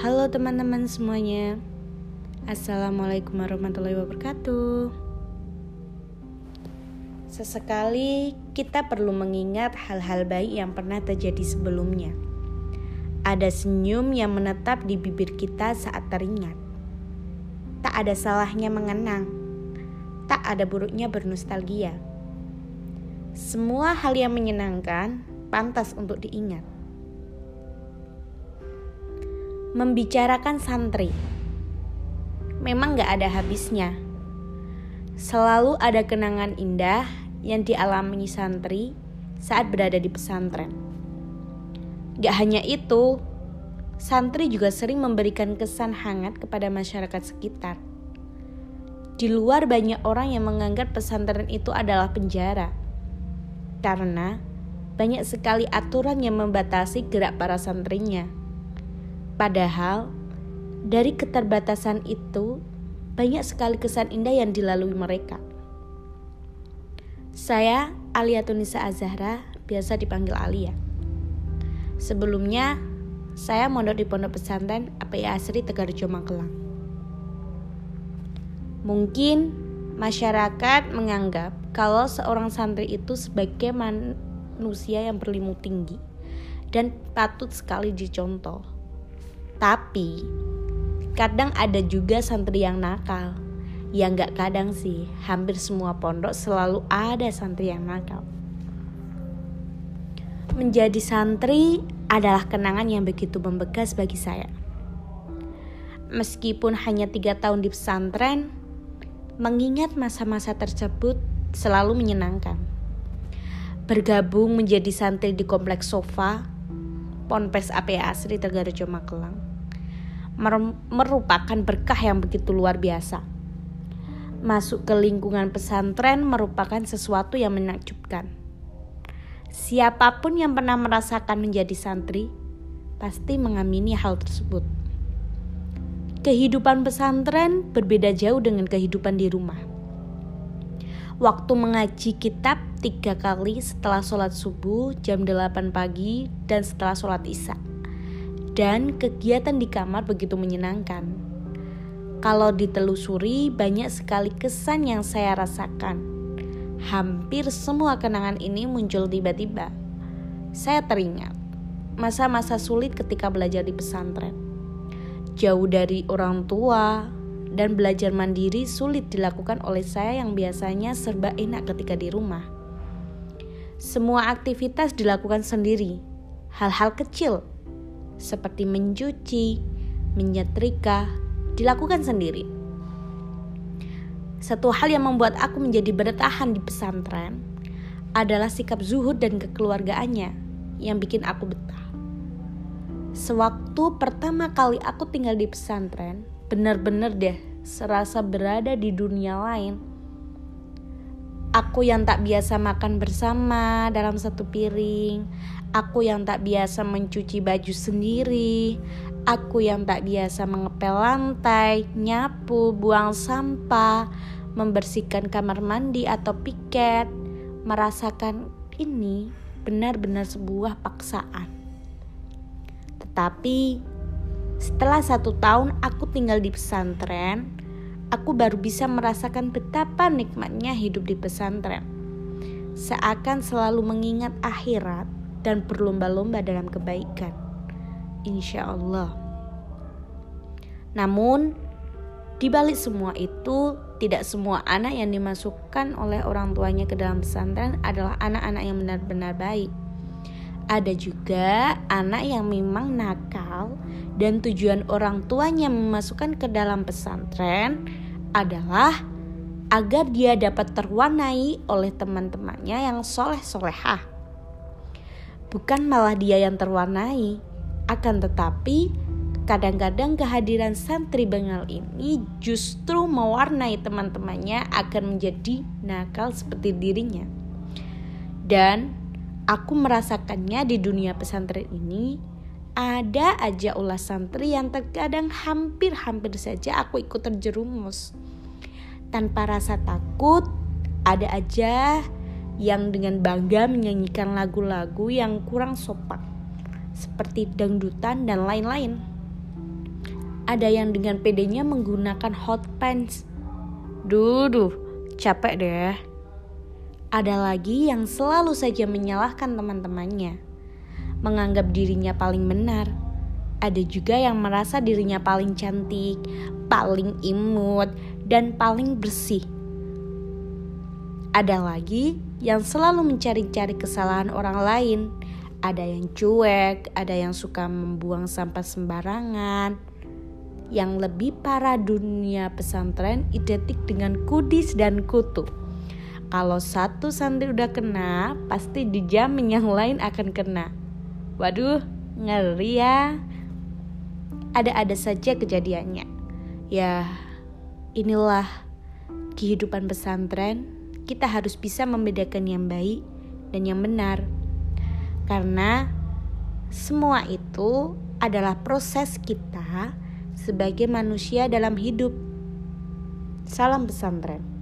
Halo teman-teman semuanya. Assalamualaikum warahmatullahi wabarakatuh. Sesekali kita perlu mengingat hal-hal baik yang pernah terjadi sebelumnya. Ada senyum yang menetap di bibir kita saat teringat. Tak ada salahnya mengenang. Tak ada buruknya bernostalgia. Semua hal yang menyenangkan pantas untuk diingat membicarakan santri. Memang gak ada habisnya. Selalu ada kenangan indah yang dialami santri saat berada di pesantren. Gak hanya itu, santri juga sering memberikan kesan hangat kepada masyarakat sekitar. Di luar banyak orang yang menganggap pesantren itu adalah penjara. Karena banyak sekali aturan yang membatasi gerak para santrinya Padahal dari keterbatasan itu banyak sekali kesan indah yang dilalui mereka. Saya Alia Tunisa Azahra, biasa dipanggil Alia. Sebelumnya, saya mondok di pondok pesantren API Asri Tegarjo Magelang. Mungkin masyarakat menganggap kalau seorang santri itu sebagai manusia yang berilmu tinggi dan patut sekali dicontoh tapi kadang ada juga santri yang nakal. Ya nggak kadang sih, hampir semua pondok selalu ada santri yang nakal. Menjadi santri adalah kenangan yang begitu membekas bagi saya. Meskipun hanya tiga tahun di pesantren, mengingat masa-masa tersebut selalu menyenangkan. Bergabung menjadi santri di kompleks sofa, Ponpes APA Asri Tegarjo Magelang merupakan berkah yang begitu luar biasa. Masuk ke lingkungan pesantren merupakan sesuatu yang menakjubkan. Siapa pun yang pernah merasakan menjadi santri pasti mengamini hal tersebut. Kehidupan pesantren berbeda jauh dengan kehidupan di rumah. Waktu mengaji kitab tiga kali setelah sholat subuh jam 8 pagi dan setelah sholat isya dan kegiatan di kamar begitu menyenangkan. Kalau ditelusuri, banyak sekali kesan yang saya rasakan. Hampir semua kenangan ini muncul tiba-tiba. Saya teringat masa-masa sulit ketika belajar di pesantren. Jauh dari orang tua dan belajar mandiri sulit dilakukan oleh saya yang biasanya serba enak ketika di rumah. Semua aktivitas dilakukan sendiri, hal-hal kecil seperti mencuci, menyetrika, dilakukan sendiri. Satu hal yang membuat aku menjadi bertahan di pesantren adalah sikap zuhud dan kekeluargaannya yang bikin aku betah. Sewaktu pertama kali aku tinggal di pesantren, benar-benar deh serasa berada di dunia lain. Aku yang tak biasa makan bersama dalam satu piring, Aku yang tak biasa mencuci baju sendiri, aku yang tak biasa mengepel lantai, nyapu, buang sampah, membersihkan kamar mandi atau piket, merasakan ini benar-benar sebuah paksaan. Tetapi setelah satu tahun aku tinggal di pesantren, aku baru bisa merasakan betapa nikmatnya hidup di pesantren. Seakan selalu mengingat akhirat dan berlomba-lomba dalam kebaikan. Insya Allah. Namun, di balik semua itu, tidak semua anak yang dimasukkan oleh orang tuanya ke dalam pesantren adalah anak-anak yang benar-benar baik. Ada juga anak yang memang nakal dan tujuan orang tuanya memasukkan ke dalam pesantren adalah agar dia dapat terwarnai oleh teman-temannya yang soleh-solehah bukan malah dia yang terwarnai. Akan tetapi, kadang-kadang kehadiran santri bengal ini justru mewarnai teman-temannya akan menjadi nakal seperti dirinya. Dan aku merasakannya di dunia pesantren ini ada aja ulah santri yang terkadang hampir-hampir saja aku ikut terjerumus. Tanpa rasa takut, ada aja yang dengan bangga menyanyikan lagu-lagu yang kurang sopan seperti dangdutan dan lain-lain. Ada yang dengan pedenya menggunakan hot pants. Duduh, capek deh. Ada lagi yang selalu saja menyalahkan teman-temannya, menganggap dirinya paling benar. Ada juga yang merasa dirinya paling cantik, paling imut, dan paling bersih. Ada lagi yang selalu mencari-cari kesalahan orang lain. Ada yang cuek, ada yang suka membuang sampah sembarangan. Yang lebih parah dunia pesantren identik dengan kudis dan kutu. Kalau satu santri udah kena, pasti dijamin yang lain akan kena. Waduh, ngeri ya. Ada-ada saja kejadiannya. Ya, inilah kehidupan pesantren. Kita harus bisa membedakan yang baik dan yang benar. Karena semua itu adalah proses kita sebagai manusia dalam hidup. Salam pesantren.